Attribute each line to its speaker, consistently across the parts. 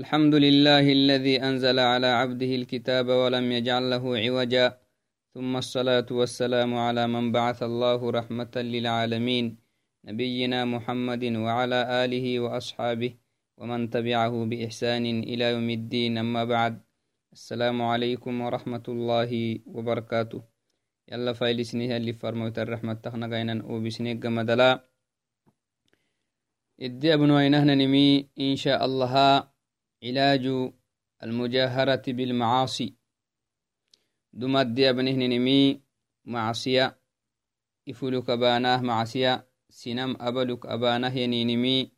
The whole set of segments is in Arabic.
Speaker 1: الحمد لله الذي أنزل على عبده الكتاب ولم يجعل له عوجا. ثم الصلاة والسلام على من بعث الله رحمة للعالمين. نبينا محمد وعلى آله وأصحابه ومن تبعه بإحسان إلى يوم الدين. أما بعد السلام عليكم ورحمة الله وبركاته. يلا فايلسني اللي فرموت الرحمة تخنقينا وبسنيق مدلا إدي أبنو نمي إن شاء الله علاج المجاهرة بالمعاصي. دمد أبنه نمي معصية. إفلك باناه معصية. سنم أبلك أبانه ينينمي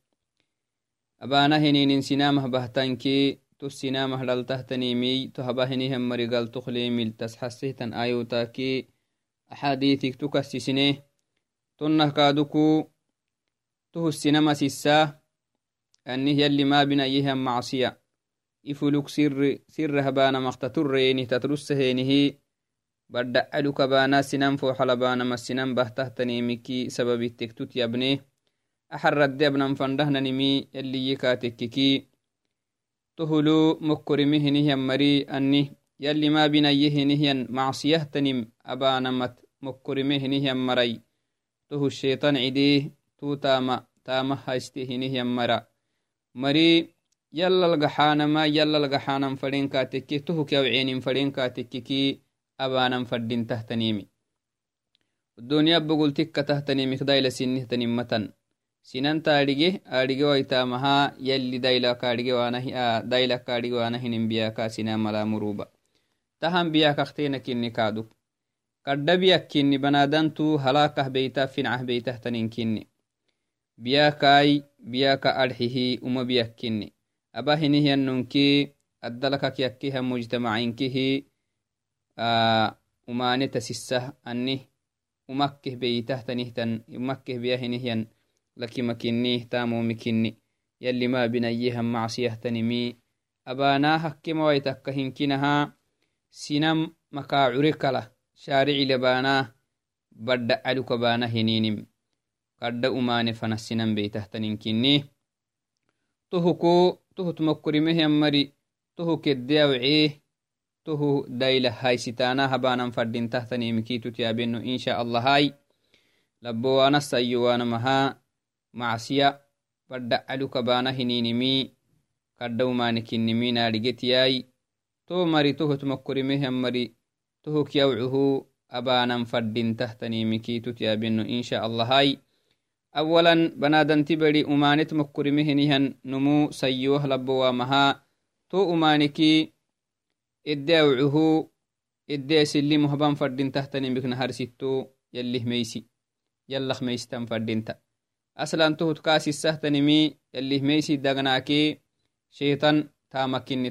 Speaker 1: أبانه ينين سنامه بهتنكي تو سنامه للتهتنيمي تهبهنهم مرقل تخليمي تسحسهتن آيوتاكي أحاديثك تكسسنه. تنه كادوكو. تهو السينما سيساه أنه يلي ما بنا يهم معصية. إفلوك سر سر هبانا مختتريني تترسهينه بدأ ألوك بانا سنان فوح لبانا ما سنان بهتهتني مكي سبب التكتوت يبني. أحر الدبنا فندهنا نمي يلي يكاتككي تهلو مكرمه نهيم مري أني. يلي ما بنا يهنهين معصية تنم أبانا مت مكرمه نهيم مري. تهو الشيطان عديه تو تاما تاما هايسته نهيم مرأ. Mari yalalgaxanama yalalgaxanan fadhenkatekke tohukawcenin fadhenkatekkeki abanan fadintahtanimi duniya bogoltikka tahtanimik daila sinihtanimatan sinanta adige adige waitamaha yalli dailaka adige wanahinin biyaka sina malamuruba tahan biyakaktenakini kadu kadda biyakkinni banadantu halakah beita fincah beitahtaninkinni biyakai biyaka arxihi uma biyakkinni aba hinihyanonki addalakak yakkiha mujtamacinkihi umaneta sissah annih umakkeh beyitahtanihtan umakkeh biya hinihyan lakimakinnih tamomikinni yalli ma binayihan macsiyahtanimi abanaa hakkimawaitakka hinkinaha sinam makaa cure kala shaarici labanaa badda caluka baana hininim kadda umane fanasinan beitahtaninkinni tohuko tohut mokorimehian mari tohu keddeawcee tohu daila haysitana habanan fadintahtanimikitut yaabeno insha allahai labbowana sayyowanamaha macsiya badda caluka bana hininimi kadda umanikinimi naadhigetiyai to mari tohut mokorimehian mari tohuk yawcuhu abanan fadintahtanimikitut yaabeno insha allahai أولا بنادنتي بدي أمانت مكرمهنهن نمو سيوه لبوامها تو أمانكي إدى وعهو إدى سلي مهبان فردين تحتني بك نهار ستو يلي ميسي يلا خميستان فردينتا أصلا تهت كاسي السهتنمي يلي ميسي دغناكي شيطان تامكني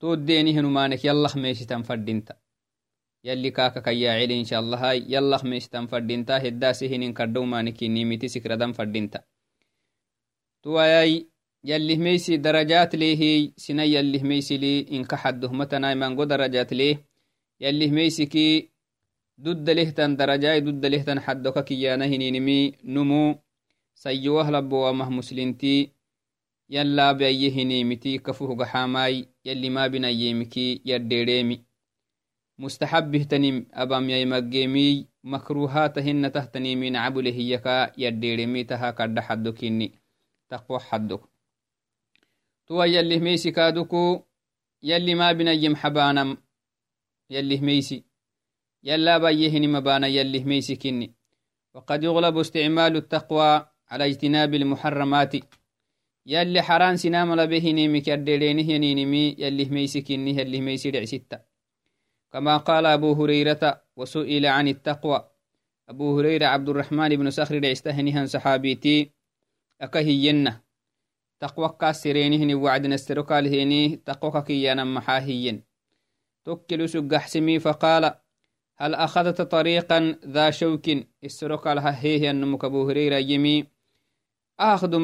Speaker 1: توديني هنمانك يلا ميشتن فردينتا يلي كاكا كيا علي إن شاء الله هاي يلا ميشتن فردينتا هداسي هنين كردو مانكي نيميتي سكردن فردينتا تواياي يلي ميسي درجات ليه سنة يلي ميسي لي إن كحده متنا منغو درجات ليه يلي ميسي كي ضد لهتن درجاي ضد لهتن حدك كيانا هنينمي نمو. سيوه لبوا مه مسلمتي يلا بأيه هنيمتي كفوه قحاماي يلي ما بنا يمكي يرديريمي مستحبه تنم أبام يمجيمي مكروهاتهن تهتني من عبله يكا يرديريمي تها كرد حدكيني تقوى حدك تو يلي ميسي يلا بأيهن مبانا يلي ميسي كني وقد يغلب استعمال التقوى على اجتناب المحرمات يلي حران سنام لبهني مكدرينه ينينمي يلي ميسكني يلي ميسي ستة كما قال أبو هريرة وسئل عن التقوى. أبو هريرة عبد الرحمن بن سخر دعستهنها صحابيتي. أكهينا تقوى كاسرينهن وعد نستركال هيني تقوى كيانا محاهيين توكل سقحسمي فقال هل أخذت طريقا ذا شوك؟ السركال هيه أنمك أبو هريرة يمي. أخذ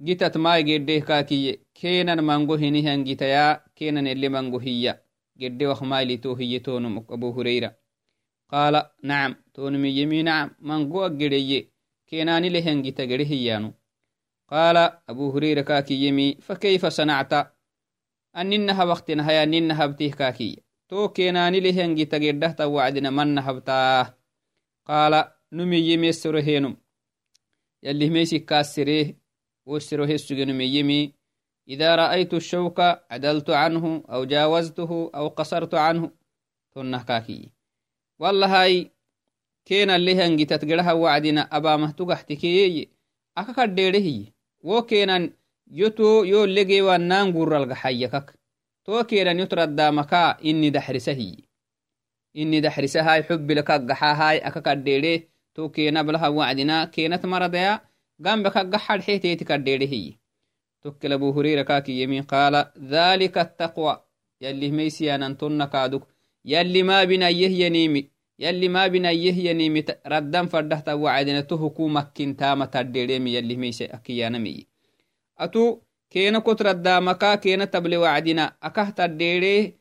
Speaker 1: مال جتت ما جده كاكي كينا منغو هنيهن جتيا كينا اللي منغو هي جده وخمالي تو هي تونمك أبو هريرة. قال نعم تونمي يمي نعم منغو أجري كيناني لهن جتا هيانو قال أبو هريرة كاكي يمي فكيف صنعت؟ أننها وقتنا هيا ننها بتيه كاكي تو كيناني لهن جتا جده توعدنا منها بتاه قال نمي يمي السرهينم يلي ميسي كاسره وسره السجن يمي إذا رأيت الشوك عدلت عنه أو جاوزته أو قصرت عنه تنه كاكي والله هاي كينا اللي هنجي تتقرها وعدنا أبا مهتقحتكي أكا كديره wo kenan yoto yo legewa nan gurralga hayyakak to kenan yotradamaka inni daxrisahiy inni daxrisahay xubbilakak gaxahay aka kaddeere to kena balaha wacdina kenat maradaya gambe kak gaxadxeteeti kaddeerehiy tokkel abu hurayra kakiyemi qala dhalika attaqwa yalli meysiyanan tonna kaaduk yalli ma binayyehyanimi yalli ma binayyehyanimi raddan faddahta wacdina to hukumakkintaama taddeeremi yalli meyse akiyanamiyi atu kena kotradamaka kena table wacdina akah taddeere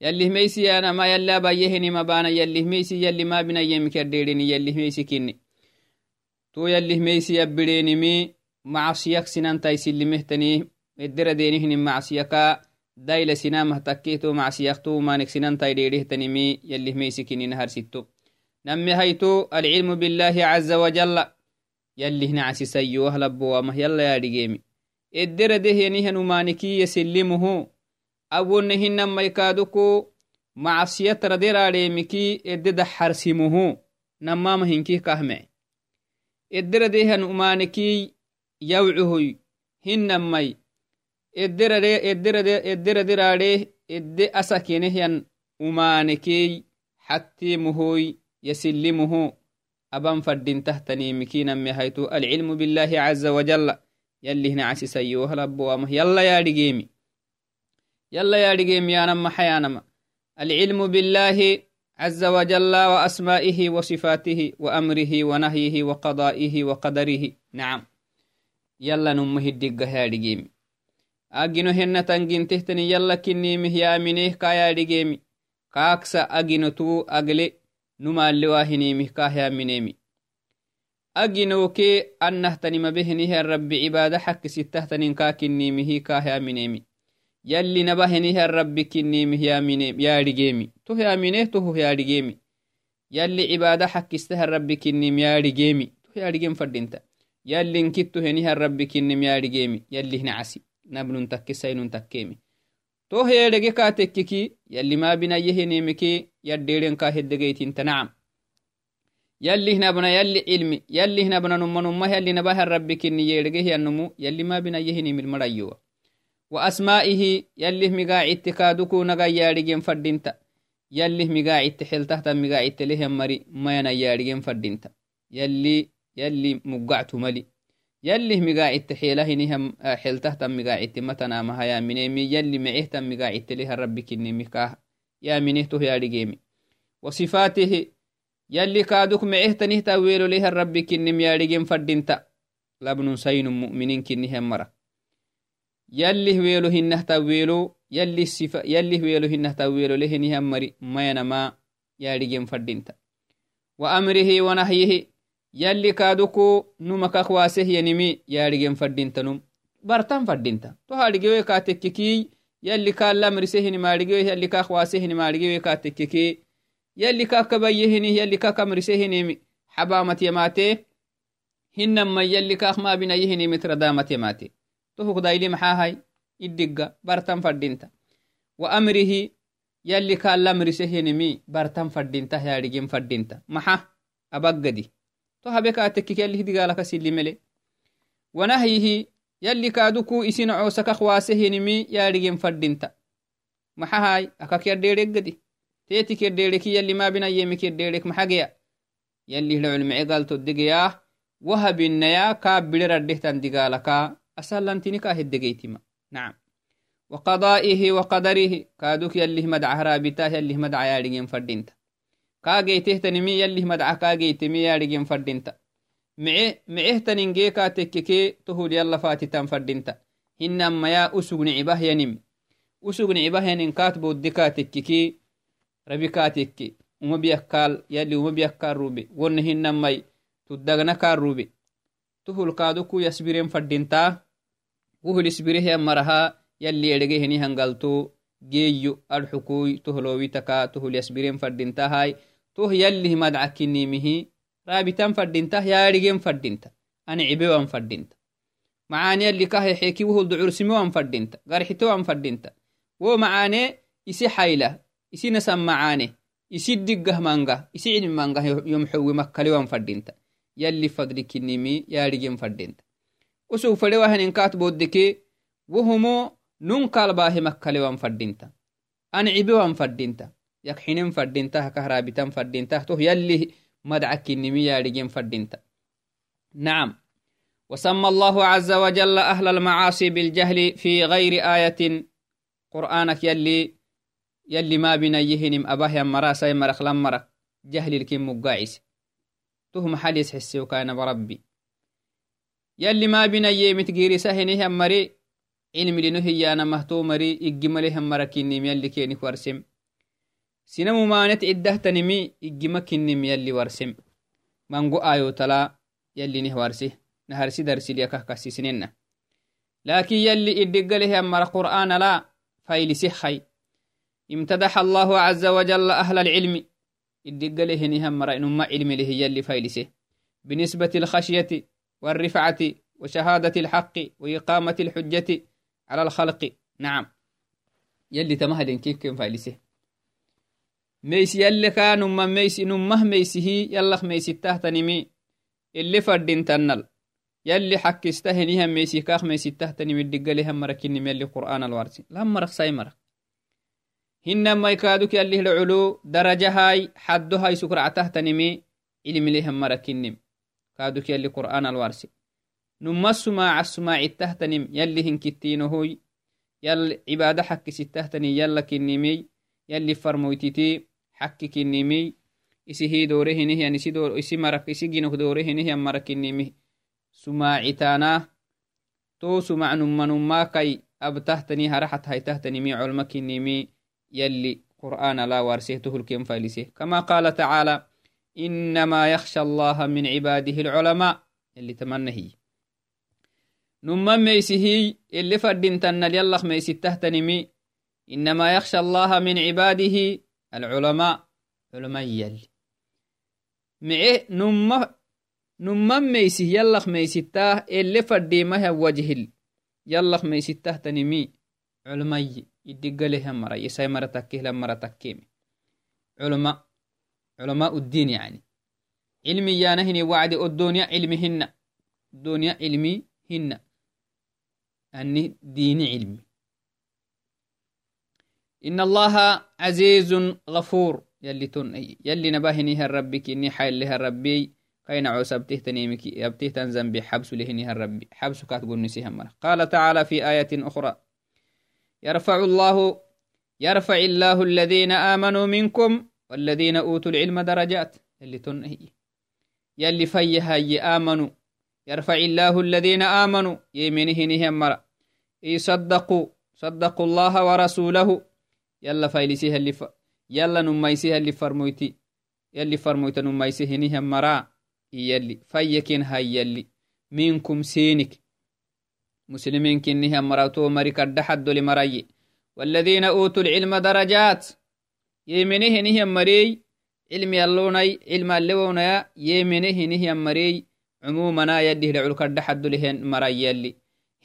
Speaker 1: kena lekkeke wala kah gaxtannaha yalli harama yehinemik wali gaxtamahi yalli meysaka kiyanam tohkana yallih meysi yanama yalli aba yehinima bana yallih meysi yalli ma binayemik addeereni yallih meysi kinni to yallih meysi yabbireenimi macsiyak sinantai sillimehtani edderadeenihinin macsiyaka daila sinamah takketo macsiyakto manik sinantai dheerehtanimi yallih meysikinin harsitto namme hayto alcilmu billahi caza wajalla yallih nacsisayo wahlabowamah yalla yaadhigeemi edderadehenihan umanikiye sillimuhu awonne hinamaikaduko macsiyatraderaadheemiki edde daxarsimuhu namama hinkih kahme edderadehen umaniki yawcuhuy hinamai edderaderaadhe edde asakenehyan umanekey xattimuhoy yasillimuhu aban faddintahtanimikinamme haytu alcilmu billahi caza wajalla yallihna casisayohalabowamah yalla yaadhigeemi yalla yaadhigeemi yanama xayanama alcilmu billahi عز وجل وأسمائه وصفاته وأمره ونهيه وقضائه وقدره. نعم. يلا نمه الدقة هادقيمي أجنو هن تنجنتهتني يلا كنيمه يا منيه كايا دقيمي كاكسا أجنو تو أقلي نما اللواهنيمه كايا منيمي أجنو كي أنه تنم بهنه الرب عبادة حق ستهتنين كاكنيمه كايا منيمي يلي نبهنه الرب كنيمه يا منيم يا دقيمي تو يا منيه تو يا دقيمي يلي عبادة حق استهر ربي كنيم يا دقيمي تو يا دقيم فردينتا يلي نكتو هنيها الرب كنم يارجيمي يلي هنا عسي نبنون تكي سينون تكيمي تو هي دقي كاتككي يلي ما بنا يهنيمكي يديرين كاهدقيتين تنعم يلي هنا بنا يلي علمي يلي هنا بنا نما نما وأسمائه يلي مقاعد تكادكو نغا يارجين فردينتا. يلي مقاعد تحل تحت مقاعد تلهم مري ما ينا يارجين فردينتا. يلي يلي مقعت ملي. يلي مقاعدت حيلهنهم حيلتهتم مقاعدت متنا ما يا منيمي. يلي معهتم مقاعدت لها ربك إني مكاه يا منهته يا رجيمي وصفاته يلي كادوك معهتنه تاويلو لها ربك إني يا رجيم فردنتا لابن سين مؤمنين كنهم مرة يلي الصفا يلي ويلو هنه تاويلو لهنهم مري ما ينما يا رجيم فردنتا وأمره ونهيه yalli kaaduku numa kakwaasehyanimi yaadhigen fadintanum bartan fadinta to haadhigewe kaatekkekii yalli kaa lamrisehinimaadhigewe yalli kaa kwaasehinimaadhigewe kaatekkekee yalli kaa kabayyehini yalli kaa kamrisehinimi xabaamat yamaate hinamma yalli kaak maabinayehinimit radaamat yamaate to hukdaili maxaahay iddigga bartan fadinta wa amrihi yalli kaa lamrisehinimi bartan fadinta yaadhigen fadinta maxa? Abaggadi. To habe kaatekkik yalih digaalaka silimele wanahyihi yalli kaaduku isin coosakak waasehinimi yaadhigen fadhinta. Maxahay akak yadheereggadi teeti kedheereki yalli maabinayemi kedheerek maxageya yalli hida culmice galtoddegeyaa wahabinaya kaa bideradhehtan digaalaka asalantini kaa heddegeytima nacam وقضائه وقدره. كادوك يليه مدعه رابطاه يليه مدعه يارجين فردينتا. كاجيته تنمي يليه مدعه كاجيتمي يارجين فردينتا. معه معه تنينجيكا تككي تهول يلا فاتتان فردينتا. هنما يا أسوغ نعبه ينم أسوغ نعبه ينم كاتبو الدكا تككي ربكا تككي وما بيكال يلي وما بيكال روبي. ونهنما تدغنا كار روبي. تهول كادوكو يسبرين فردينتا. يسبره مرها yalli edhege heni hangalto geeyo adxukuy tohlowitaka tohulyasbiren fadintahay toh yallih madcakinimihi raabitan fadintah yaadhigen fadinta ani cibewan fadinta macaane yalli kahe xeki wohol ducursimiwan fadinta garxitowan fadinta wo macaane isi xayla isi nasan macaane isi diggah manga isi cilmi manga yomxowi makkalewan fadinta yalli fadlikinimi yaadhigen وسو فدي وهن انكات بودكي وهمو نون قال باه مكلي وان فدينتا أن عيبي وان فدينتا يك حينم فدينتا كهرابيتام فدينتا تو يلي مدعك نمي يا نعم. وسمى الله عز وجل أهل المعاصي بالجهل في غير آية. قرآنك يلي يلي ما بين يهنم اباه مراسا مرخ لمرك جهل الكم مقايس تهم حديث حسي وكان بربي. ما بنيه متقيري سهنه مري cilmilino hiyanamahto mari iggimalehan marakinim yalli kenik warsem sinamumanet ciddahtanimi iggima kinim yalli warsem mango ayotala yallinih warse naharsi darsiliyakah kasisnena lakin yalli iddigalehan mara qur'ana la faylisehai امتدح الله عز وجل أهل العلم الدقله نهم مرأ نما علم له يلي فايلسه بنسبة الخشية والرفعة وشهادة الحق وإقامة الحجة على الخلق. نعم. يلي تمهل كيف كيف فايلسه ميس يلي كان نما ميس نمه ميسه يلا ميس تهتنمي اللي فردين تنل يلي حك استهنيها ميسي كاخ ميسي تهتنمي الدقاليها مركني يلي قرآن الوارسي. لما مرق ساي مرق هنما يكادوك يلي العلو درجة هاي حدو هاي سكرع تهتنمي علم لهم مركنم كادوك يلي قرآن الوارسي نما السماع السماع التهتنم يلي هنكتينهوي يل عبادة حك ستهتني يلا كنمي يلي فرمويتتي حك كنمي isi hi dorehinihian isi isi marak isi ginok dorehinihian marakinimi sumaacitaana to sumac nummanummakai abtahtani haraxat haitahtanimi colmakinimi yalli qur'aan ala warsehtohulken failise kama qala tacaala inama yakhsha allaha min cibaadihi alculamaa yalli tamanahiy نما ميسهي اللي فردين يلخ ميسي تهتنمي إنما يخشى الله من عباده العلماء علماء يلي معه نما نما ميسي يلخ ميسي تاه اللي فردي ما هو وجه يلخ ميسي تهتنمي علماء يدق مرة يساي مرة تكيه لمرة تكيمي علماء علماء الدين يعني. علمي يا نهني وعد الدنيا علمهن. الدنيا علمي هن أني دين علمي. إن الله عزيز غفور. يلي تن يلي نباهني هالربك إني حيل لها الربي كاين عوسبته تنيمك يبته تنزم بحبس لهني هالربي حبس كاتقول نسيها قال تعالى في آية أخرى. يرفع الله يرفع الله الذين آمنوا منكم والذين أوتوا العلم درجات. يلي تن يلي فيها آمنوا. يرفع الله الذين آمنوا. يمينه نهم مرة يصدقوا صدقوا. الله ورسوله. يلا فايلسيها اللي ف... يلا نميسيها اللي فرمويتي. يلي فرمويت نميسيه نهم مرا يلي. فيكين هاي يلي. منكم سينك. مسلمين كنهم مراتو مريك الدحد لمري والذين أوتوا العلم درجات. يمينه نهم مري علم يلوني علم اللونيا يمينه نهم مري cumumanaa yadih dhaculkadhaxadulehen marayyalli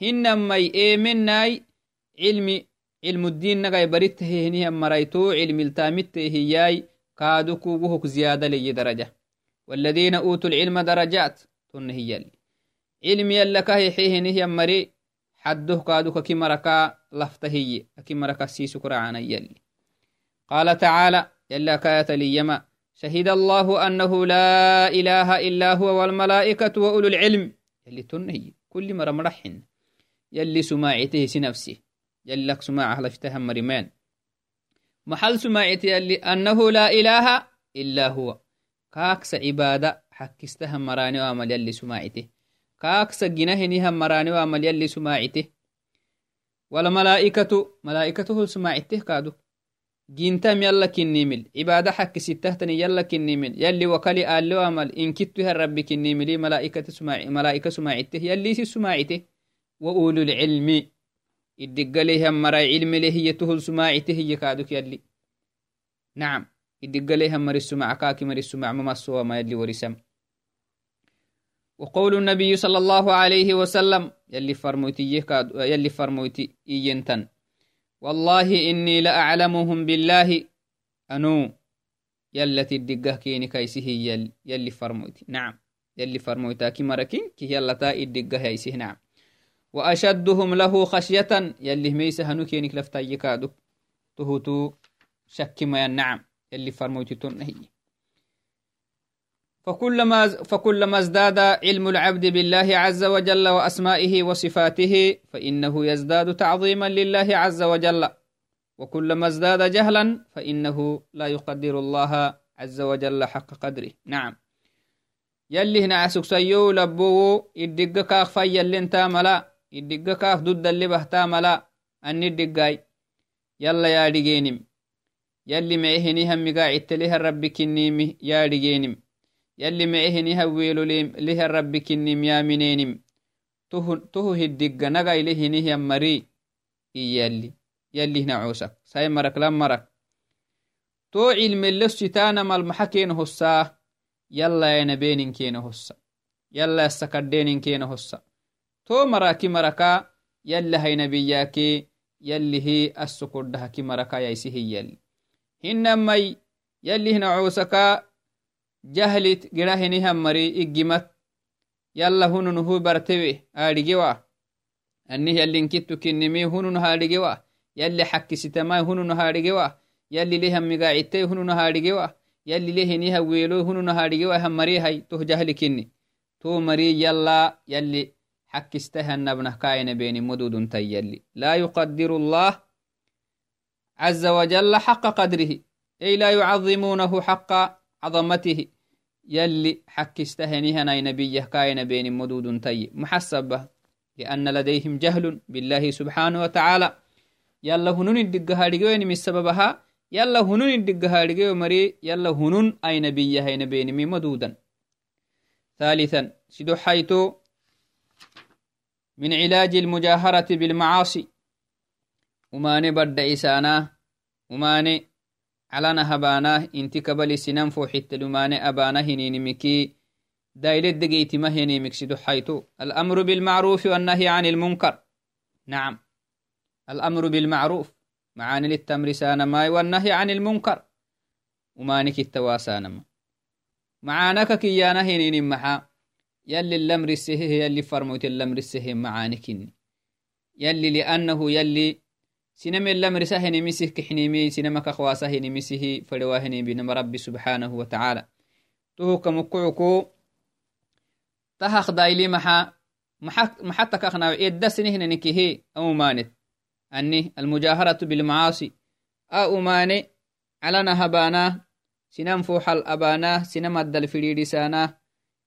Speaker 1: hinamai eemenai cilmi cilmuddiinnagai barittahehinihan marayto cilmiltaamittehiyai kaadukuguhok ziyada leye daraja والذين أوتوا العلم درجات تنهي يلي علم يلا كهي حيهنه يمري حده كادوك كي مركا لفتهي كي مركا سيسو كرعانا يلي قال تعالى يلا كاية ليما. شهد الله أنه لا إله إلا هو والملائكة وأولو العلم. يلي تنهي كل مرة مرحن يلي سماعته سنفسي يلك سماعه لفتهم مريمان محل سماعته يلي أنه لا إله إلا هو. كاكس عبادة حكستهم مراني وعمل يلي سماعته. كاكس جنهنهم مراني وعمل يلي سماعته. ولا ملائكة ملائكته سماعته كادو. كنيمل. يلي وكلي آلو عمل إن كتها ربي كنيملي. ملائكة سماع ملائكة سماعته. يلي سماعته. وأولو العلم. إدقليه مرا علم له يتهل سماعته. يكادك يلي. نعم. إدقليه مر السماع. كاكي مر السماع. ممسوا ما يلي ورسم. وقول النبي صلى الله عليه وسلم. يلي فرموتي يلي فرموتي. إينتن. والله إني لأعلمهم بالله. أنو؟ يلتي الدقه كيني كيسه يل يلي فرموتي نعم يلي فرموتا كي مركين كي يلتا الدقه يسه نعم. وأشدهم له خشية. يلي ميسه هنو كينك لفتا يكادو. تهوتو شك ما نعم يلي فرموتي تنهي. فكلما فكلما ازداد علم العبد بالله عز وجل وأسمائه وصفاته فإنه يزداد تعظيما لله عز وجل. وكلما ازداد جهلا فإنه لا يقدر الله عز وجل حق قدره. نعم. يلي هنا عسك سيو لبو يدق كاف في يلي انتا ملا يدق كاف ضد اللي بهتا ملا اني الدقاي يلا يا ديجينم يلي معهني هم قاعد تليها الرب كنيمي يا ديجينم yalli mecehin ihaweelole lehe rabbi kinnim yaaminenim tuhu hiddigga naga ile hinihiyan mari. Iyalli yalli hinacuusak sai marak lan marak. Too cilmelle sitaanamal maxa keena hossaa yallayainabeenin keena hossa. Yallayassa kaddheenin keena hossa. Too maraki maraka yalli hainabiyyaakee yallihi assukodhahaki maraka yaisi hiyalli hinnamai yalli. Hinacuusaka jahlit gidahinihan mari iggimat yalla hunun hu bartewe aadhigewa anih yallinkittu kinnimi hunun haadhigewa yalli xakkisitamai hunun haadhigewa yalli lehan migaacitei hunun haadhigewa yalli lehiniha weelo hunun haadhigewa han marihay toh jahli kinni to mari yalla yalli حكستها نبنه كاين بين مدود يلي لا يقدر الله عز وجل حق قدره أي لا يعظمونه حق عظمته يلي حكستهنيها نبيه كاين بين مدود تي. محسبة لأن لديهم جهل بالله سبحانه وتعالى. يلا هنون الدقها لقوين من سببها. يلا هنون الدقها لقوين مري. يلا هنون أي نبيه هين بين من مدودا. ثالثا سدو حيث من علاج المجاهرة بالمعاصي. وماني برد إسانا وماني علana habaanah inti kabali sinan foxittelumane abana hininimiki dailedegeitima henimiksido حيث الأمر بالمعروف والنهي عن المنكر نعم الأمر بالمعروف معاني للتمر سانما والنهي عن المنكر ومانك التواسانما معانك كيانا هنين محا يلي الأمر السهي يلي فرموت الأمر السهي معانك يلي لأنه يلي sinemela marisa henimisih kixnimi sinema kakwaasa henimisihi farewa henibinama rabbi subxaanahu watacaala tuhuka mukucuku tahak daili maxa maxa takaknaw edda sinihnenekihi aumaanet ani almujaharatu bilmacaasi a umaane calana habaanah sinan foxal abaanah sinamaddal fidhiidhisaanah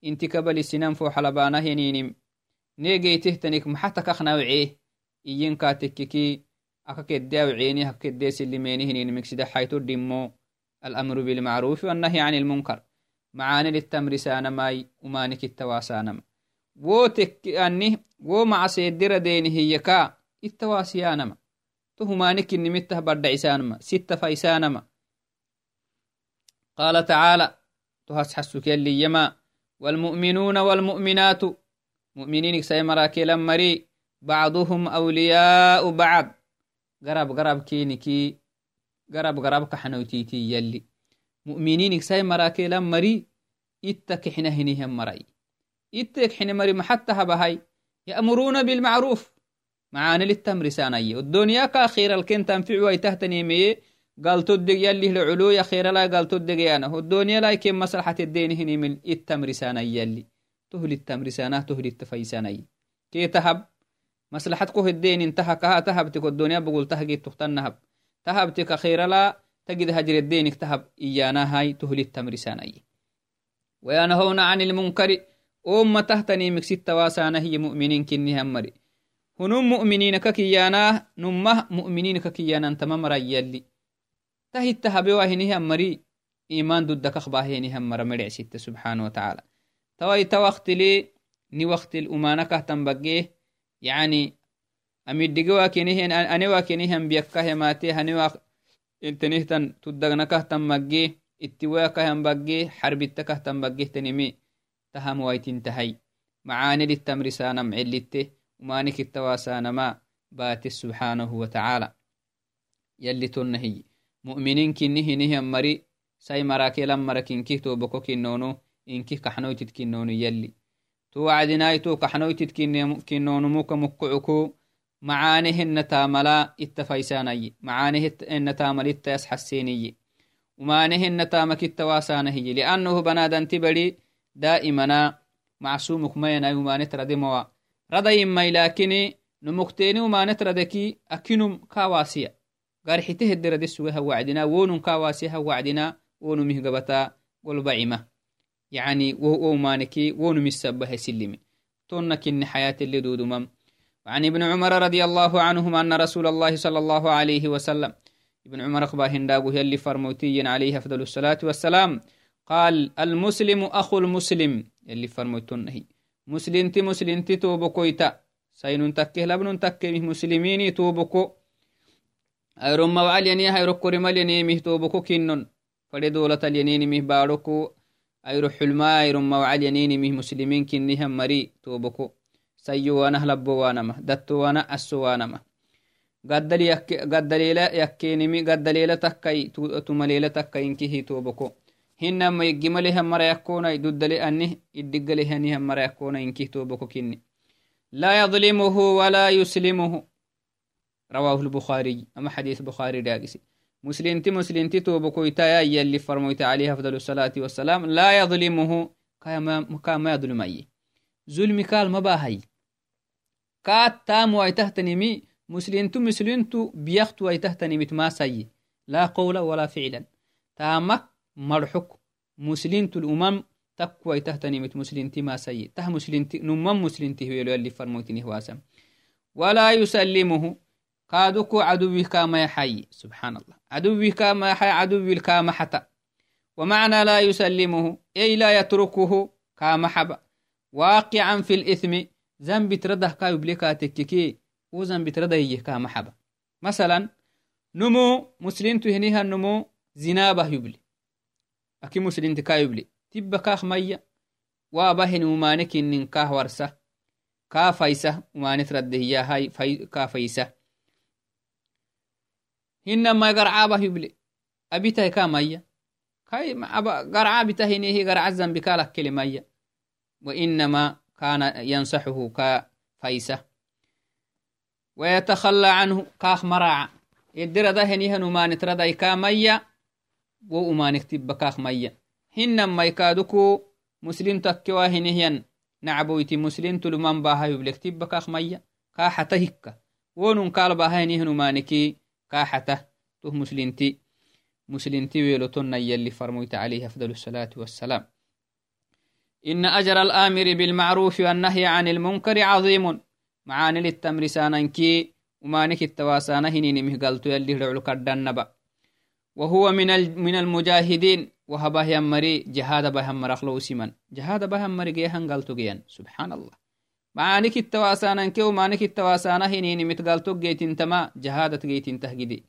Speaker 1: inti kabali sinan foxal abaanah yeninim neegeitih tanik maxa takaknawcee eh, iyinkaa tekkiki إيين كاتككي aka keddeaw ceeni hakkedee silimeenihininimiksida xayto dhimmo الأمر بالمعروف والنهي عن المنكر معاني للتمر سانماي وماني كتواسانما wo tekki anni wo macaseedira deeni hiyyaka ittawaasiyaanama to humaanikinimittah badda isaanama sitta faisaanama qaala tacaala to hasxasukelliyama والمؤمنون والمؤمنات مؤمنين سيمراكي مري بعضهم garab garab keniki garab garab kaxanoytiti yalli mu'miniinik sai marakelan mari itta kixina hinihan marai itta kixine mari maxatta habahay ya'muruuna bilmacruuf معاني للتمر ساني والدنيا كأخير الكن تنفع ويتهتني مي. قال تدق يلي العلو يا خير لا قال تدق أنا والدنيا لا يكن مصلحة الدين هني من التمر ساني يلي. تهلي التمر سانا تهلي التفيساني كي تهب تهب تكو الدنيا بقول تهجي تختن نهب. تهب تك خير لا تجد هجر الدين تهب إيانا هاي تهلي التمر ساني. وينهون عن المنكر أم تهتني مكسيت واسانا هي مؤمنين كني همري. هنم مؤمنين ككيانا نمه مؤمنين ككيانا تمام يلي. تهي التهبي واهنه همري إيمان ضد كخباهيني همرا مرع ستة سبحانه وتعالى. توي توقت لي ني وقت الأمانة كهتم بقيه. يعني أمي واكينه أنا واكينه هم بيكه ماتي هني واك انتنهتن تدغنا كهتم بقيه اتواكه هم بقيه حربتك كهتم بقيه تنمي تهم وايتين تهي. معاني للتمرسانا معلته ومانك التواسانا ما بات سبحانه وتعالى. يلي تنهي. مؤمنين كنه نهي مري ساي مراكي لما ركنكي توبكو كنونو إنكي كحنويتت كنونو يلي تو وعدناي تو كحنويتت كنونو موكا مكعكو معانيه النتاملا التفايساني معانيه النتامل التيس حسيني. ومانه النتامك التواسانهي لأنه بنادن تبري دائما معصومك ما يناي وما نتردي موا رضي ما لكني نمكتيني وما نتردكي أكنم كواسية قارحته الدردي سويها وعدنا. ونم كواسيها وعدنا. ونم مهقبتا. والبعمة يعني وهو مانكي ونم السبه سلمي. تونك إن حياة اللي دودمم وعن ابن عمر رضي الله عنهما أن رسول الله صلى الله عليه وسلم. ابن عمر أخباه هنداغو اللي فرموتي عليه أفضل الصلاة والسلام. قال المسلم أخو المسلم. اللي فرموتون هي. مسلم تي مسلم تي توبكويتا سينون تكه لبنون تكه مسلمين توبكو أيرم موعل يني هيرو كرمال يني مه توبكو كنن فدي دولة الينين مه باركو مه مسلمين كنهم مري توبكو سيو وأنا هلبو وأنا ما دتو وأنا أسو وأنا ما gaddaliila yakkenimi gaddaliila takkai tumaliila takkainkihi toboko hinama yiggimalehan mara yakkonai duddale anih iddiggalehanih mara yakkona inkih toboko kinni لا يظلمه ولا يسلمه رواه البخاري أما حديث بخاري داقسي مسلمتي مسلمتي توبكو يتايا يلي فرمويت عليه أفضل الصلاة والسلام. لا يظلمه كما كما يظلم أي. ظلم قال ما باهي. كات تام ويتهتنمي مسلمتو مسلمتو بيختو ويتهتنمت ما سي لا قولا ولا فعلا. تامك مرحك. مسلمتو الأمم تقوى تهتنمت مسلمتي ما سي ته مسلمتي نمم مسلمتي هو اللي فرموتني واسم ولا يسلمه. كادوكو عدوه كما يحيي. سبحان الله. عدوه كما يحيي عدوه كما حتى. ومعنى لا يسلمه أي لا يتركه كما حب واقعا في الإثم ذنب ترده كايب لكا تككي وذنب ترده يه كما حب مثلا نمو مسلم تهنيها النمو زنابة يبلي. أكي مسلم تكايبلي تبا كاخ ميا وابهن ومانك إن كاه ورسة. كافيسة ومانت رده هي هاي في كافيسة hinama garcaba hible abitahi ka maya. Kai garca bitahinihi garca zambi kalakkele maya. وإنما كان ينصحه كفيسة ويتخلى عنه كاخ مراع يدر ده هنيها نمان تردا كامية وأمان اكتب كاخ مية هنما يكادوكو مسلم تكوا هنيهن نعبويتي مسلم تلمان باها يبلكتب كاخ مية كاحتهك ونن قال باها هنيها نمانكي كاحته تو مسلمتي. مسلمتي ويلوتن يلي فرميت عليه أفضل الصلاة والسلام. إن أجر الآمر بالمعروف والنهي عن المنكر عظيم. معاني للتمر ساننكي ومانك التواسانة هنين مهقلت يلي رعلو كردن وهو من من المجاهدين. وهبه يمري جهاد بهم مرخلو سمن جهاد بهم مري قلتو جيان سبحان الله. معانك التواسانة كي ومانك التواسانة هنين متقلتو جيتين تما جهادة جيتين تهجدي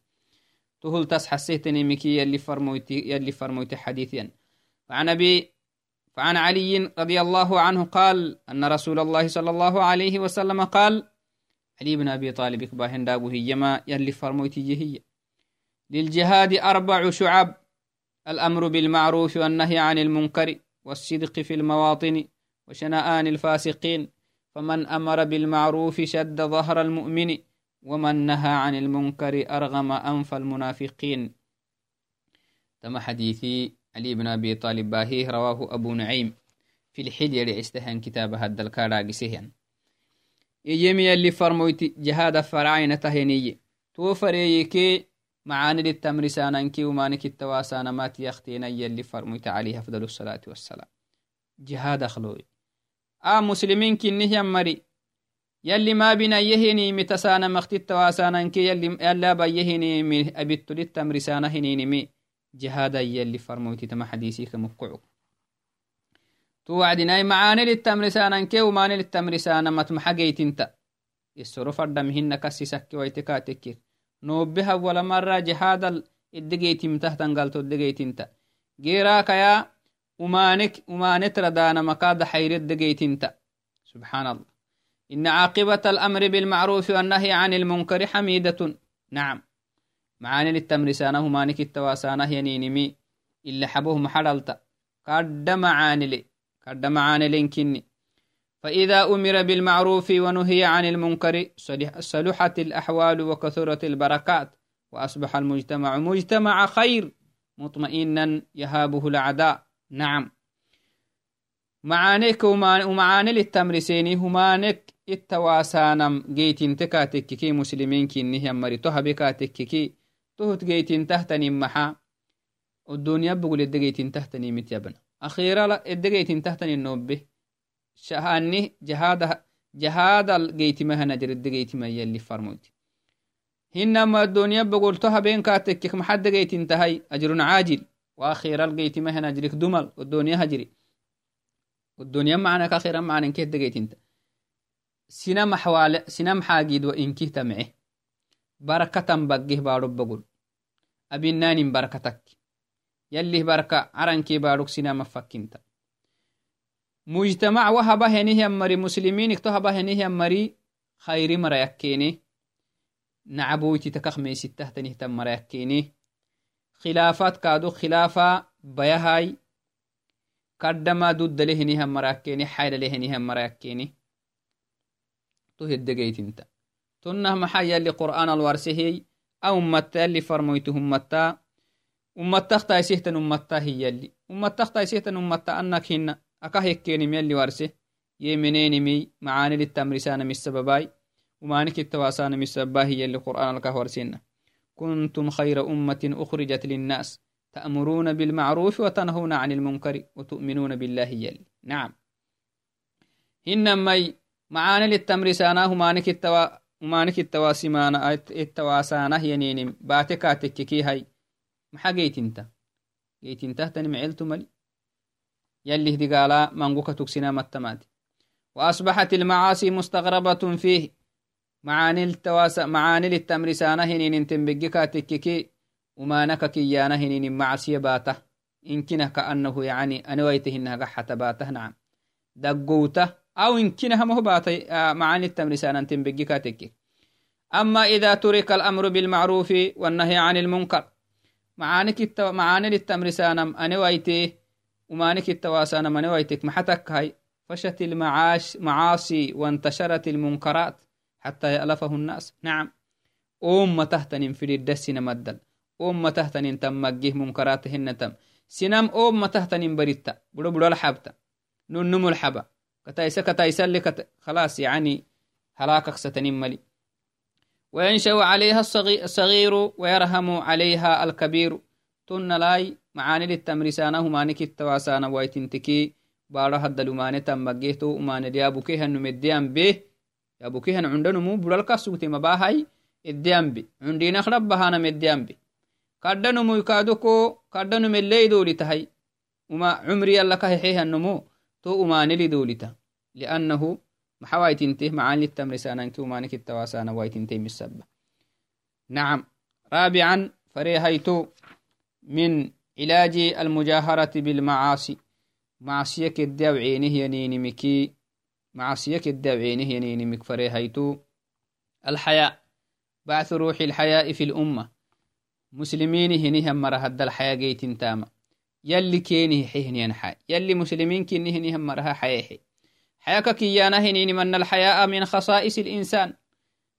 Speaker 1: تهل تس حسيتني مكي يلي فرمويتي يلي فرمويتي حديثيا فعن أبي فعن علي رضي الله عنه قال أن رسول الله صلى الله عليه وسلم قال علي بن أبي طالب كباهن دابه يما يلي فرمويتي هي للجهاد أربع شعب الأمر بالمعروف والنهي عن المنكر والصدق في المواطن وشنآن الفاسقين فمن أمر بالمعروف شد ظهر المؤمن ومن نهى عن المنكر أرغم أنف المنافقين. تم حديثي علي بن أبي طالب باهيه رواه أبو نعيم في الحجر استهن كتاب هذا الكاراقسهن يجمي اللي فرمويت جهاد فرعين تهني. تو فريكي معاني للتمرسانانكي ومانك التواسانا مات يختين يلي فرمويت عليه أفضل الصلاة والسلام. جهاد أخلوي. آ مسلمين كنه يمري يلي ما بنا يهني متسانا مختي التواسانانكي يلي يلا بيهني أبتو للتمرسانا هنيني مي جهادا يلي فرمويت تما حديثي كمقعو توعدناي معاني للتمرسانا كي وماني للتمرسانا متمحا جيتنتا السرو فردمهن كسي سكي ردانا مكاد حير الدقيتنتا سبحان الله. إن عاقبة الأمر بالمعروف والنهي عن المنكر حميدة. نعم. معاني للتمرسانه مانك التواسانه ينينمي. إلا حبوه محرلتا قد معاني لي. قد معاني لنكني. فإذا أمر بالمعروف ونهي عن المنكر صلحت الأحوال وكثرت البركات. وأصبح المجتمع مجتمع خير. مطمئنا يهابه الأعداء. نعم. معانيك ومعاني للتمرسيني همانك التواسانم جيتين تكاتككي مسلمين كي مري تهبكاتككي تهت جيتين تحتني محا الدنيا بقول الدقيتين تحتني متيبن أخيرا لا الدقيتين تحتني النوبه شهاني جهاد جهاد الجيتما هنجر الدقيتما يلي فرموت. هنما الدنيا بقول تها بين كاتك محد جيت انتهي أجر عاجل. وأخيرا الجيتما هنجرك دمل والدنيا هجري. والدنيا معنا كأخيرا معنا كيف دقيت إنت. سنم حوال سنم حاجد وإنكي تمعه بركة بقه بارو بقول. أبنان بركتك. يلي بركة عرنكي باروك سنم فكنت مجتمع وهبه هنيه مري مسلمين اكتهبه هنيه مري خيري مرا يكيني نعبويتي تكخ ميسي تهتنيه تم مرا يكيني خلافات كادو خلافة بيهاي قدما دود لهنيه مرا يكيني حيل لهنيه مرا يكيني تهدقيت انت. تنه محايا اللي قرآن الورسهي أو أمتا اللي فرميته أمتا أمتا اختا يسيهتن أمتا هي اللي. أمتا اختا يسيهتن أمتا أنك هنا أكا هكيني يلي ورسه يمنينمي معاني للتمرسان من السبباي ومانك التواسان من السبباه يلي قرآن لك ورسينا كنتم خير أمة أخرجت للناس تأمرون بالمعروف وتنهون عن المنكر وتؤمنون بالله يلي نعم. إنما معاني للتمرسانا همانك التوا ومانك التواسمانا التواسانه ينينم. باتكاتك كي هاي. محا جيت انت جيت انت تنمعلت ملي. يلي هدي قالا منغوكا تكسنا متمات وأصبحت المعاصي مستغربة فيه. معاني التواس معاني للتمرسانة هنين أنتم بجيكا تككي وما نككيانا هنين معصية باته إنكنه كأنه يعني أنا ويتهنها قحة باته نعم. دقوته أو إنكنها مهو باته آه، معاني التمرسانة أنتم بجيكا تككي أما إذا ترك الأمر بالمعروف والنهي عن المنكر معاني معاني للتمرسانة أنا ويته ومانك التواسانا من ويتك محتك هاي. فشت المعاش معاصي وانتشرت المنكرات. حتى يألفه الناس. نعم. أم تهتن في الدسنا مدل أم تهتن تم مجيه منكراتهن تم سنم أم تهتن بريتا بدو بدو الحبتا ننم الحبا كتايسا كتايسا لك خلاص يعني هلاكك ستنم ملي وينشأ عليها الصغير ويرهم عليها الكبير. تن لاي معاني للتمرسانه مانك التواسانا ويتنتكي بارا هدى لماني تمجيتو وماني دي أبوكيها نمديان به. كردنو من لي دولي تهي وما عمري الله كهيحيها النمو تو أماني لي دولتا لأنه محاواي تنته معاني التمرسانا انك ومانك التواسانا واي تنته مسبة. نعم. رابعا فريهيتو من علاج المجاهرة بالمعاصي. معصية كدى وعينه ينينمكي معصية كدى وعينه ينينمك فريهيتو الحياء. بعث روح الحياء في الأمة. مسلمين هنيهم مرة هد الحياة جيت تاما يلي كينه حيهن ينحى يلي مسلمين كينه هنيهم مرة حياه حياك كيانا هنين من الحياء من خصائص الإنسان.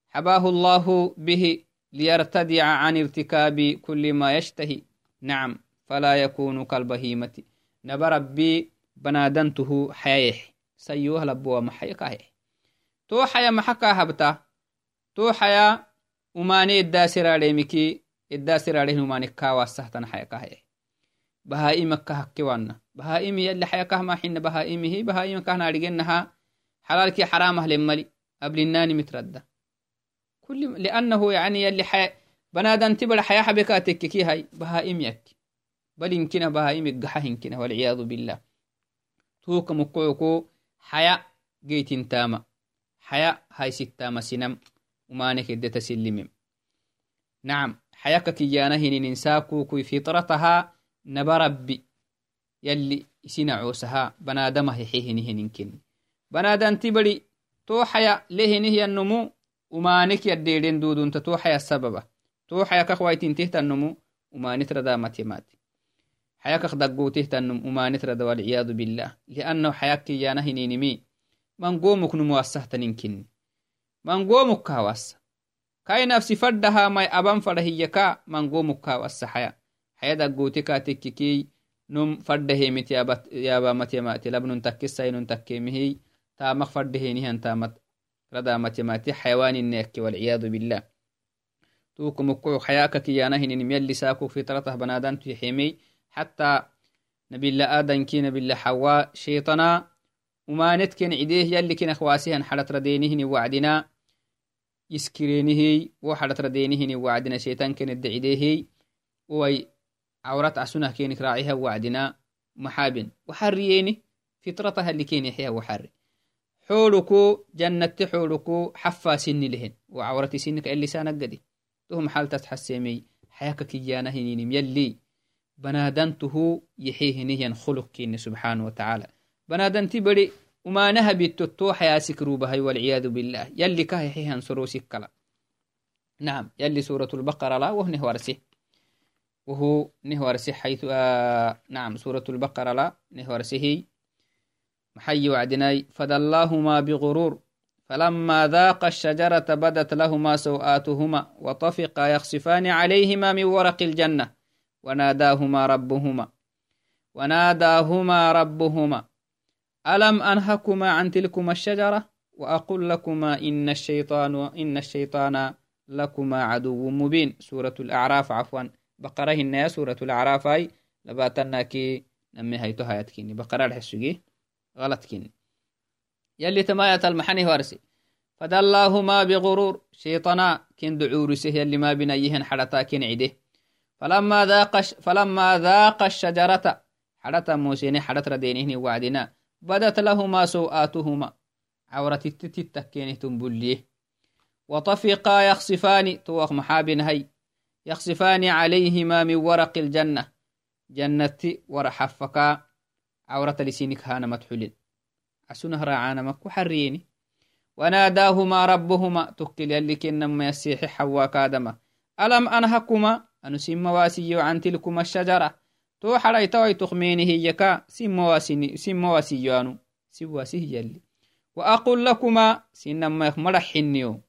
Speaker 1: حباه الله به ليرتدع عن ارتكاب كل ما يشتهي. نعم. فلا يكون كالبهيمة. نبى ربي بنادنته حياه حيا أماني الداسر عليمكي الداسر عليه أماني كاوا سهتن حيكاه. بهائمك كهكوانا بهائم يلي حيكاه ما حين بهائمه بهائم كهنا أرجنها حلالك حرامه لملي قبل الناني متردة. كل لأنه يعني يلي حي بنادن تبر حياة حبكاتك كي هاي. بهائم يك بل يمكن بهائم الجحا يمكن والعياذ بالله. توك مقوكو haya geytintama haya haysittama sinam. Umanekedeta silimem nacam hayaka kiyana hinininsaakukui fitrataha naba rabbi. Yalli isinacosaha banadama hexehinihininken banadanti bari to haya lehenihyannomu umanek yaddeden dudunta to haya sababa. To haya kakwaitintehtanomu umanitradamatemate تو حيا السبب تو حيا كخويتين تهت النمو ومانت ردا ماتيماتي حيا كخ دقوته تنم ومانت ردا والعياذ بالله. لأنه حياك كيانا هنينمي من قومك نمو أسهتنينكن من قومك كاوس كاي نفسي فردها ماي أبان فرهيكا من قومك كاوس حيا. حيا دقوتك تككي. num fadahemit yabamatiyamati labnun takkisainun takkemihi tamaq fadahenihan tamat radamatiyamati xayawaninneakke walciyadu billah tukumukku xayaka kiyanahinin yalli saku fitratah banadantu yaxemey حتى نبي الله آدم كي نبي الله حواء شيطنا ومانت كن عديه يلي كن أخواسيهن حلت ردينهن وعدنا يسكرينه وحلت ردينهن وعدنا شيطان كن الدعيديه وي عورات عسنة كينك راعيها وعدنا محابن. وحرييني فطرتها اللي كين يحيها وحري. حولكو جنة حولكو حفا سن لهن وعورتي سنك اللي سانك قدي. تهم حال تتحسيمي حياك كيانا هنين يلي. بنادنته يحيه خلق كين سبحانه وتعالى. بنادنتي بري وما نهب التتو حيا سكروبها والعياذ بالله. يلي كاه يحيهن سروسي كلا نعم يلي سورة البقرة لا وهنه ورسيه وهو نهورسي حيث آه نعم سورة البقرة لا نهورسه محي وعدناي فدلاهما بغرور فلما ذاق الشجرة بدت لهما سوآتهما وطفقا يخصفان عليهما من ورق الجنة. وناداهما ربهما. وناداهما ربهما. ألم أنهكما عن تلكما الشجرة؟ وأقول لكما إن الشيطان إن الشيطان لكما عدو مبين. سورة الأعراف عفوا. بقرة هنا سورة الأعراف هاي لباتنا كي نمي هايتو هايت كيني. بقرة الحسوكي غلط كيني. يلي تماية المحني وارسي فدلاهما بغرور. شيطانا كين دعورسه يلي ما بنيهن حرتا كين عده فلما ذاق فلما ذاق الشجرة حرتا موسيني حرت ردينهن وعدنا بدت لهما سوآتهما عورة التتتكينه تنبليه. وطفقا يخصفان توخ محابن هاي يخصفان عليهما من ورق الجنة. جنة ورحفكا عورة لسينك هانا متحولين عسونه راعانا مكو حريني. وناداهما ربهما. تكل يلي كنما يسيح حوا كادما ألم أنهكما؟ أنسم واسي عن تلكما الشجرة. تو حري توي تخمينه يكا سم واسي سم واسي يانو سواسيه يلي. وأقول لكما سنما يخمر حنيو.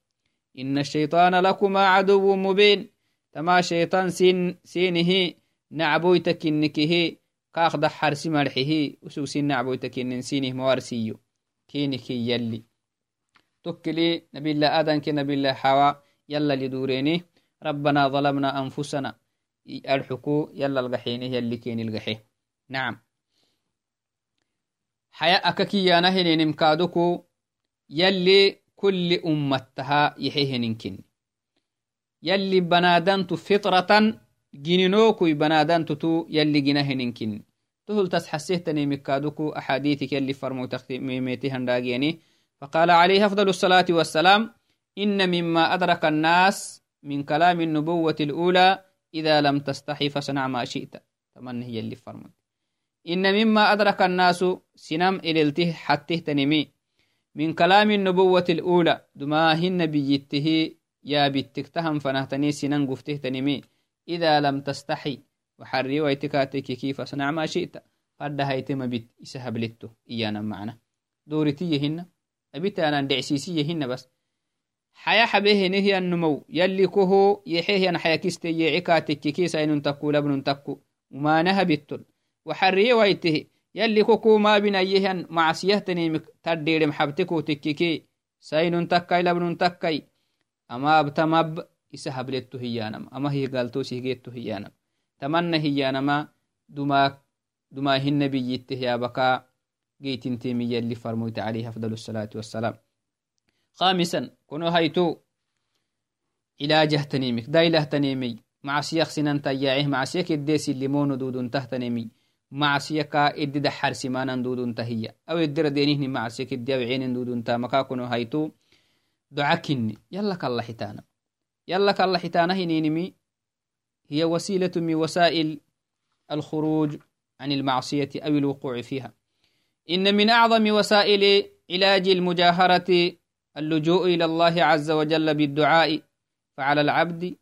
Speaker 1: إن الشيطان لكما عدو مبين. تما شيطان سين سينه نعبويتك إنكه. كاخد حرسي مرحه وسو سين نعبويتك إن سينه موارسيو. كينك يلي. تكلي نبي الله آدم كي نبي الله حواء يلا لدوريني. ربنا ظلمنا أنفسنا. الحكو يلا القحينه يلي كين القحي نعم. حياء أككي نهن نمكادكو يلي كل أمتها يحيه ننكن يلي بنادنت فطرة جنينوكو بنادنت تو يلي جنهننكن تهل تسحسيتني مكادوكو. أحاديثك يلي فرمو تخميميتهن راجيني. فقال عليه أفضل الصلاة والسلام إن مما أدرك الناس من كلام النبوة الأولى إذا لم تستحي فصنع ما شئت. تمنى هي اللي فرمت. إن مما أدرك الناس سنم إللته حتى تنمي. من كلام النبوة الأولى دما هن بيته يا بتكتهم فنهتني سنن قفته تنمي. إذا لم تستحي وحري ويتكاتك كيف أصنع ما شئت. قد هيتم بيت إسهب لتو إيانا معنا. دورتيهن أبيتانا دعسيسيهن بس. حيا حبيه نهي النمو. يلي كهو يحيه أنا حيا كيستي يعكا تككي ساين تكو لبن تكو. وما نهبتن وحرية ويته يلي كوكو ما بنيه معصيه تنيمك تدير محبتكو تككي ساين تكاي لبن تكاي. أما أبتمب إسحب لتو هيانم. أما هي قالتو سيجيتو هيانم. تمنى هيانما. دما دما هن بيته يا بكا. جيتين تيمي يلي فرموت عليه أفضل الصلاة والسلام. خامسا كنو هيتو علاجه تنيمك دايله تنيمي مع سيخ سنان تياعه مع سيك الديس الليمون دودون تهتنمي مع سيكا إدد حر سمانا دودون تهيا أو إدر مع سيك الديو عين دودون تا مكا كنو هيتو دعاكني يلا كالله حتانا. يلا كالله حتانا هنينمي هي وسيلة من وسائل الخروج عن المعصية أو الوقوع فيها. إن من أعظم وسائل علاج المجاهرة اللجوء إلى الله عز وجل بالدعاء فعلى العبد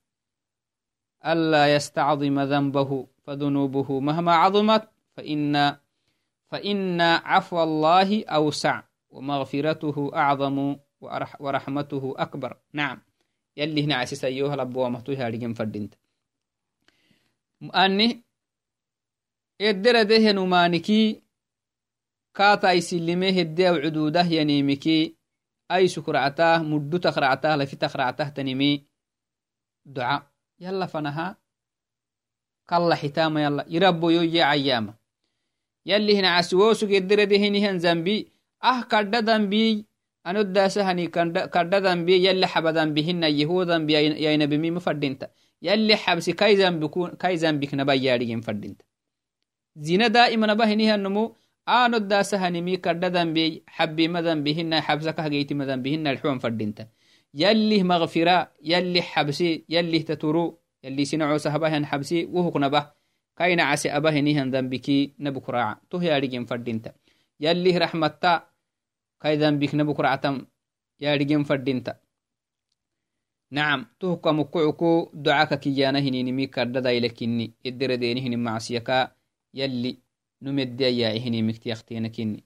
Speaker 1: ألا يستعظم ذنبه فذنوبه مهما عظمت فإن فإن عفو الله أوسع ومغفرته أعظم ورحمته أكبر. نعم. يلي هنا عسيس أيها لبوا ومهتوها لجن فردنت أني إدر دهن مانكي كاتا يسلمه الديو عدوده ينيمكي أي سكرعته مدو تخرعته لفي تخرعته تنمي دعاء. يلا فنها. كلا حتام يلا. يربو يوجي عياما يلي هنا عسووسو قدر دهنهن ذنبي أه كرد ذنبي أنو داسهني كرد ذنبي يلي حب ذنبهن يهو ذنبي يا نبي مي مفردنت يلي حبسي كاي حبسك هجيتي ما ذنبهن الحوم فردنت يلي مغفرة يلي حبسي يلي تترو يلي سنعو سهبهن حبسي وهو نبه كاين عسي أبه نيهن ذنبكي نبكراع تو يا رجين فردينتا يلي رحمتا كاي ذنبك نبكراعتم يا رجين فردينتا نعم تهكا مكعكو دعاك كيانا هنيني مي كرددا إلكني إدر ديني هني معسيكا يلي نمد يا هني مكتيختينكني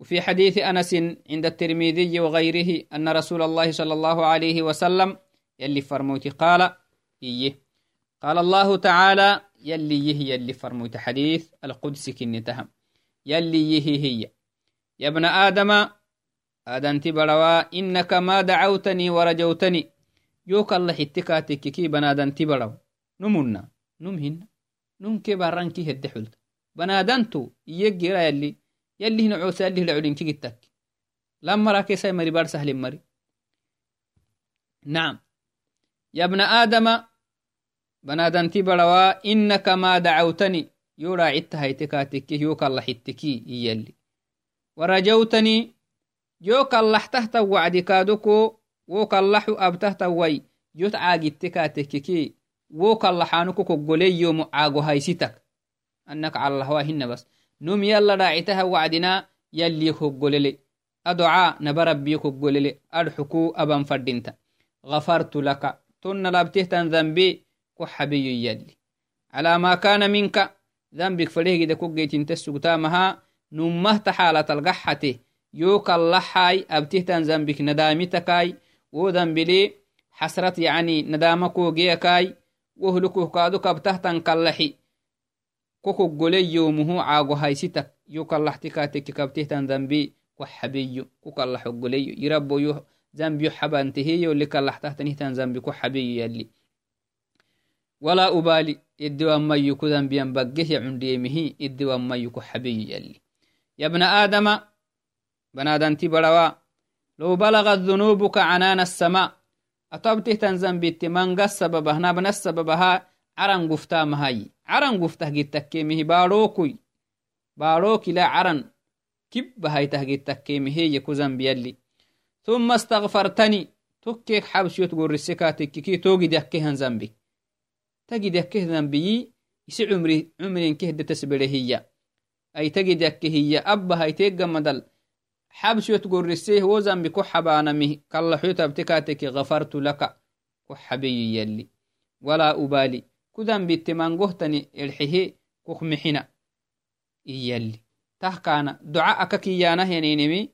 Speaker 1: وفي حديث أنس عند الترمذي وغيره أن رسول الله صلى الله عليه وسلم يلي فرموت قال إيه. قال الله تعالى يلي يهي يلي فرموت حديث القدس كنتهم يلي يهي هي. يا ابن آدم آدم تبروا إنك ما دعوتني ورجوتني. يوك الله حتكاتك كي بنادن تبروا نمنا نمهن نم كي برانكي هد حلت هنا عوسى يلي لعلين كيتك لما راكي ساي مري بار سهل مري. نعم. يا ابن آدم بنادنتي بروا إنك ما دعوتني. يورا عدت هيتكاتك يوك الله حتكي يلي. ورجوتني يوك الله تحت وعدي كادوكو ووك الله أبتهت وي. يوت عاقدتكاتككي ووك الله حانوكو كقولي أنك على الله هن بس. نم يلا راعتها وعدنا يلي كقولي أدعى نبربي كقولي أرحكو أبا فردنت غفرت لك. تن لابته ذنبي. كحبي يلي. على ما كان منك. ذنبك فليه جدا كوجيت انت السقطامها نمه حالة القحة يوك اللحاي أبته ذنبك ندامتكاي. وذنبلي حسرت يعني ندامكو جيكاي. وهلكو كادوك أبته كاللحي. كوكو قولي يومه عاقو هايستك يوك اللحتكاتك كبته ذنبي كحبي كوك الله قولي يربو يو ذنبي حبانتهي اللي كاللحته تنهتان ذنبي كحبي يلي ولا أبالي إدي وما يكو ذنبيا بقه عنديمه إدي وما يكو حبي يلي يا ابن آدم بنادن تبروا لو بلغت ذنوبك عنان عرن كب هاي تهجيت تكيمه يكو ذنبي يلي ثم استغفرتني تكيك حبس يتقول رسكاتك كي توجد يكيهن ذنبك تجد يكه ذنبي يسي عمري عمري كه تسبره هي أي تجد يكه هي أبا هاي تيجا مدل حبس يتقول رسيه وزن بكو حبانا مه كالله حيوتا بتكاتك غفرت لك كحبي يلي ولا أبالي بيتمان قهتني الحيه كخمحنا يلي tahkana duca aka kiyanahyaninimi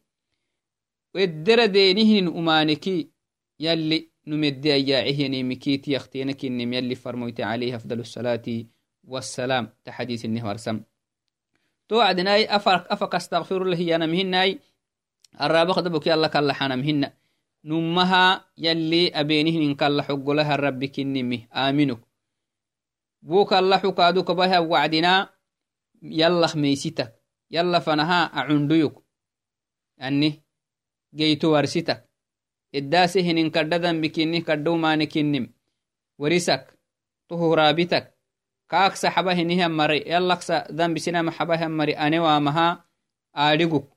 Speaker 1: weddera denihinin umaneki yalli numedde ayyacihiyanimikiti yaktenakinim yalli farmoyte عليه أفضل الصلاة والسلام تحديث النهوارسم تو عدناي أفك أفك أستغفر الله يانا مهناي الرابق دبك يلا كلا حانا مهنا نمها wokalla xukaadu kabahya wacdinaa yallah meysitak yalla fanaha acunduyuk. Anni geyto warsitak eddaase hinin kaddhadan bikinnih kaddhowmaane kinnim. Warisak tohuhraabitak kaaksa xaba hinihan mari yallaksa dambisinama xabahan mari anewaamahaa aadhiguk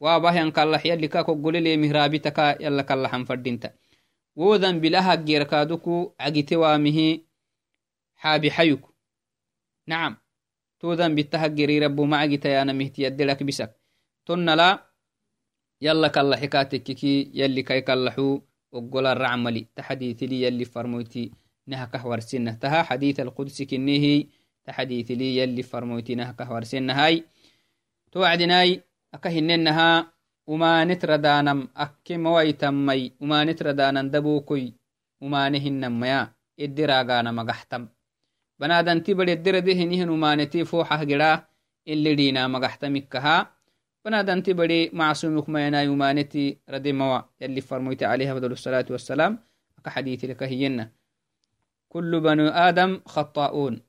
Speaker 1: waabahyan kallax yallika koggoleleemihraabitaka yalla kallaxan fadhinta wo dambilaha cagite waamihi waamihi xaabixayuk nacam todan bittahaggerirabbu macagita yaanamihtiyaddelak bisak tonnala يلا كلا حكاتككي يلي كي كلحو وقول الرعملي. تحديث لي يلي فرموتي نها كهور سنة. تها حديث القدس كنيه تحديث لي يلي فرموتي نها كهور سنة هاي. توعدناي أكهننها وما نتردانم أكي مويتمي وما نتردانم دبوكي وما نهن ميا نتي فوحة قرا اللي دينا مقحتمكها بنادنتي بدي معصومك ما ينا يمانتي ردي موا۔ يلي فرميت عليها بدل الصلاة والسلام۔ كحديث لك هينا كل بنو آدم خطاؤون۔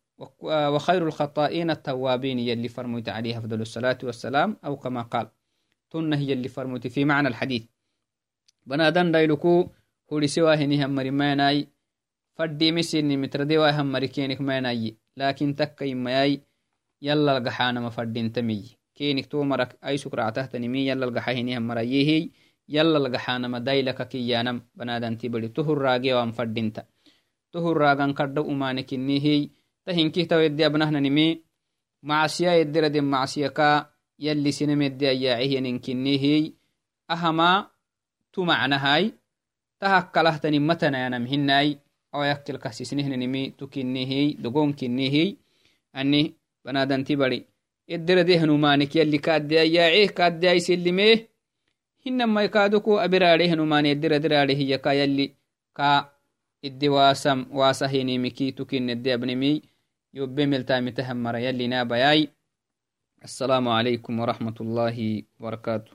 Speaker 1: وخير الخطائين التوابين يلي فرميت عليها فضل الصلاة والسلام۔ أو كما قال۔ تن هي اللي فرميت في معنى الحديث بنادن دايلكو هولي سوا هني هم مريماناي فدي مسيني متردي واهم مريكينك ماناي لكن تكا يماي يلا القحانا مفدين تمي. كينك تو مرك أي سكرة تهتنمي يلا القحاهني هم مرأيهي يلا القحانما دايلك كيانم. بنادن تبلي تهر راقي وان فردنت تهر راقان كردو أمانك النهي تهنكي تكنيهي دقون كنيهي أني بنادن تبلي edderadehnumanek yalli kaaddeayyaaceh kaaddeaisillimee hinamai kaaduku abiraadehnumaane edderadiraadehiyaka yalli ka iddi waasam waasahinimiki tukin edde abnimi yobbe meltaamitahan mara yalli naabayai السلام عليكم ورحمة الله وبركاته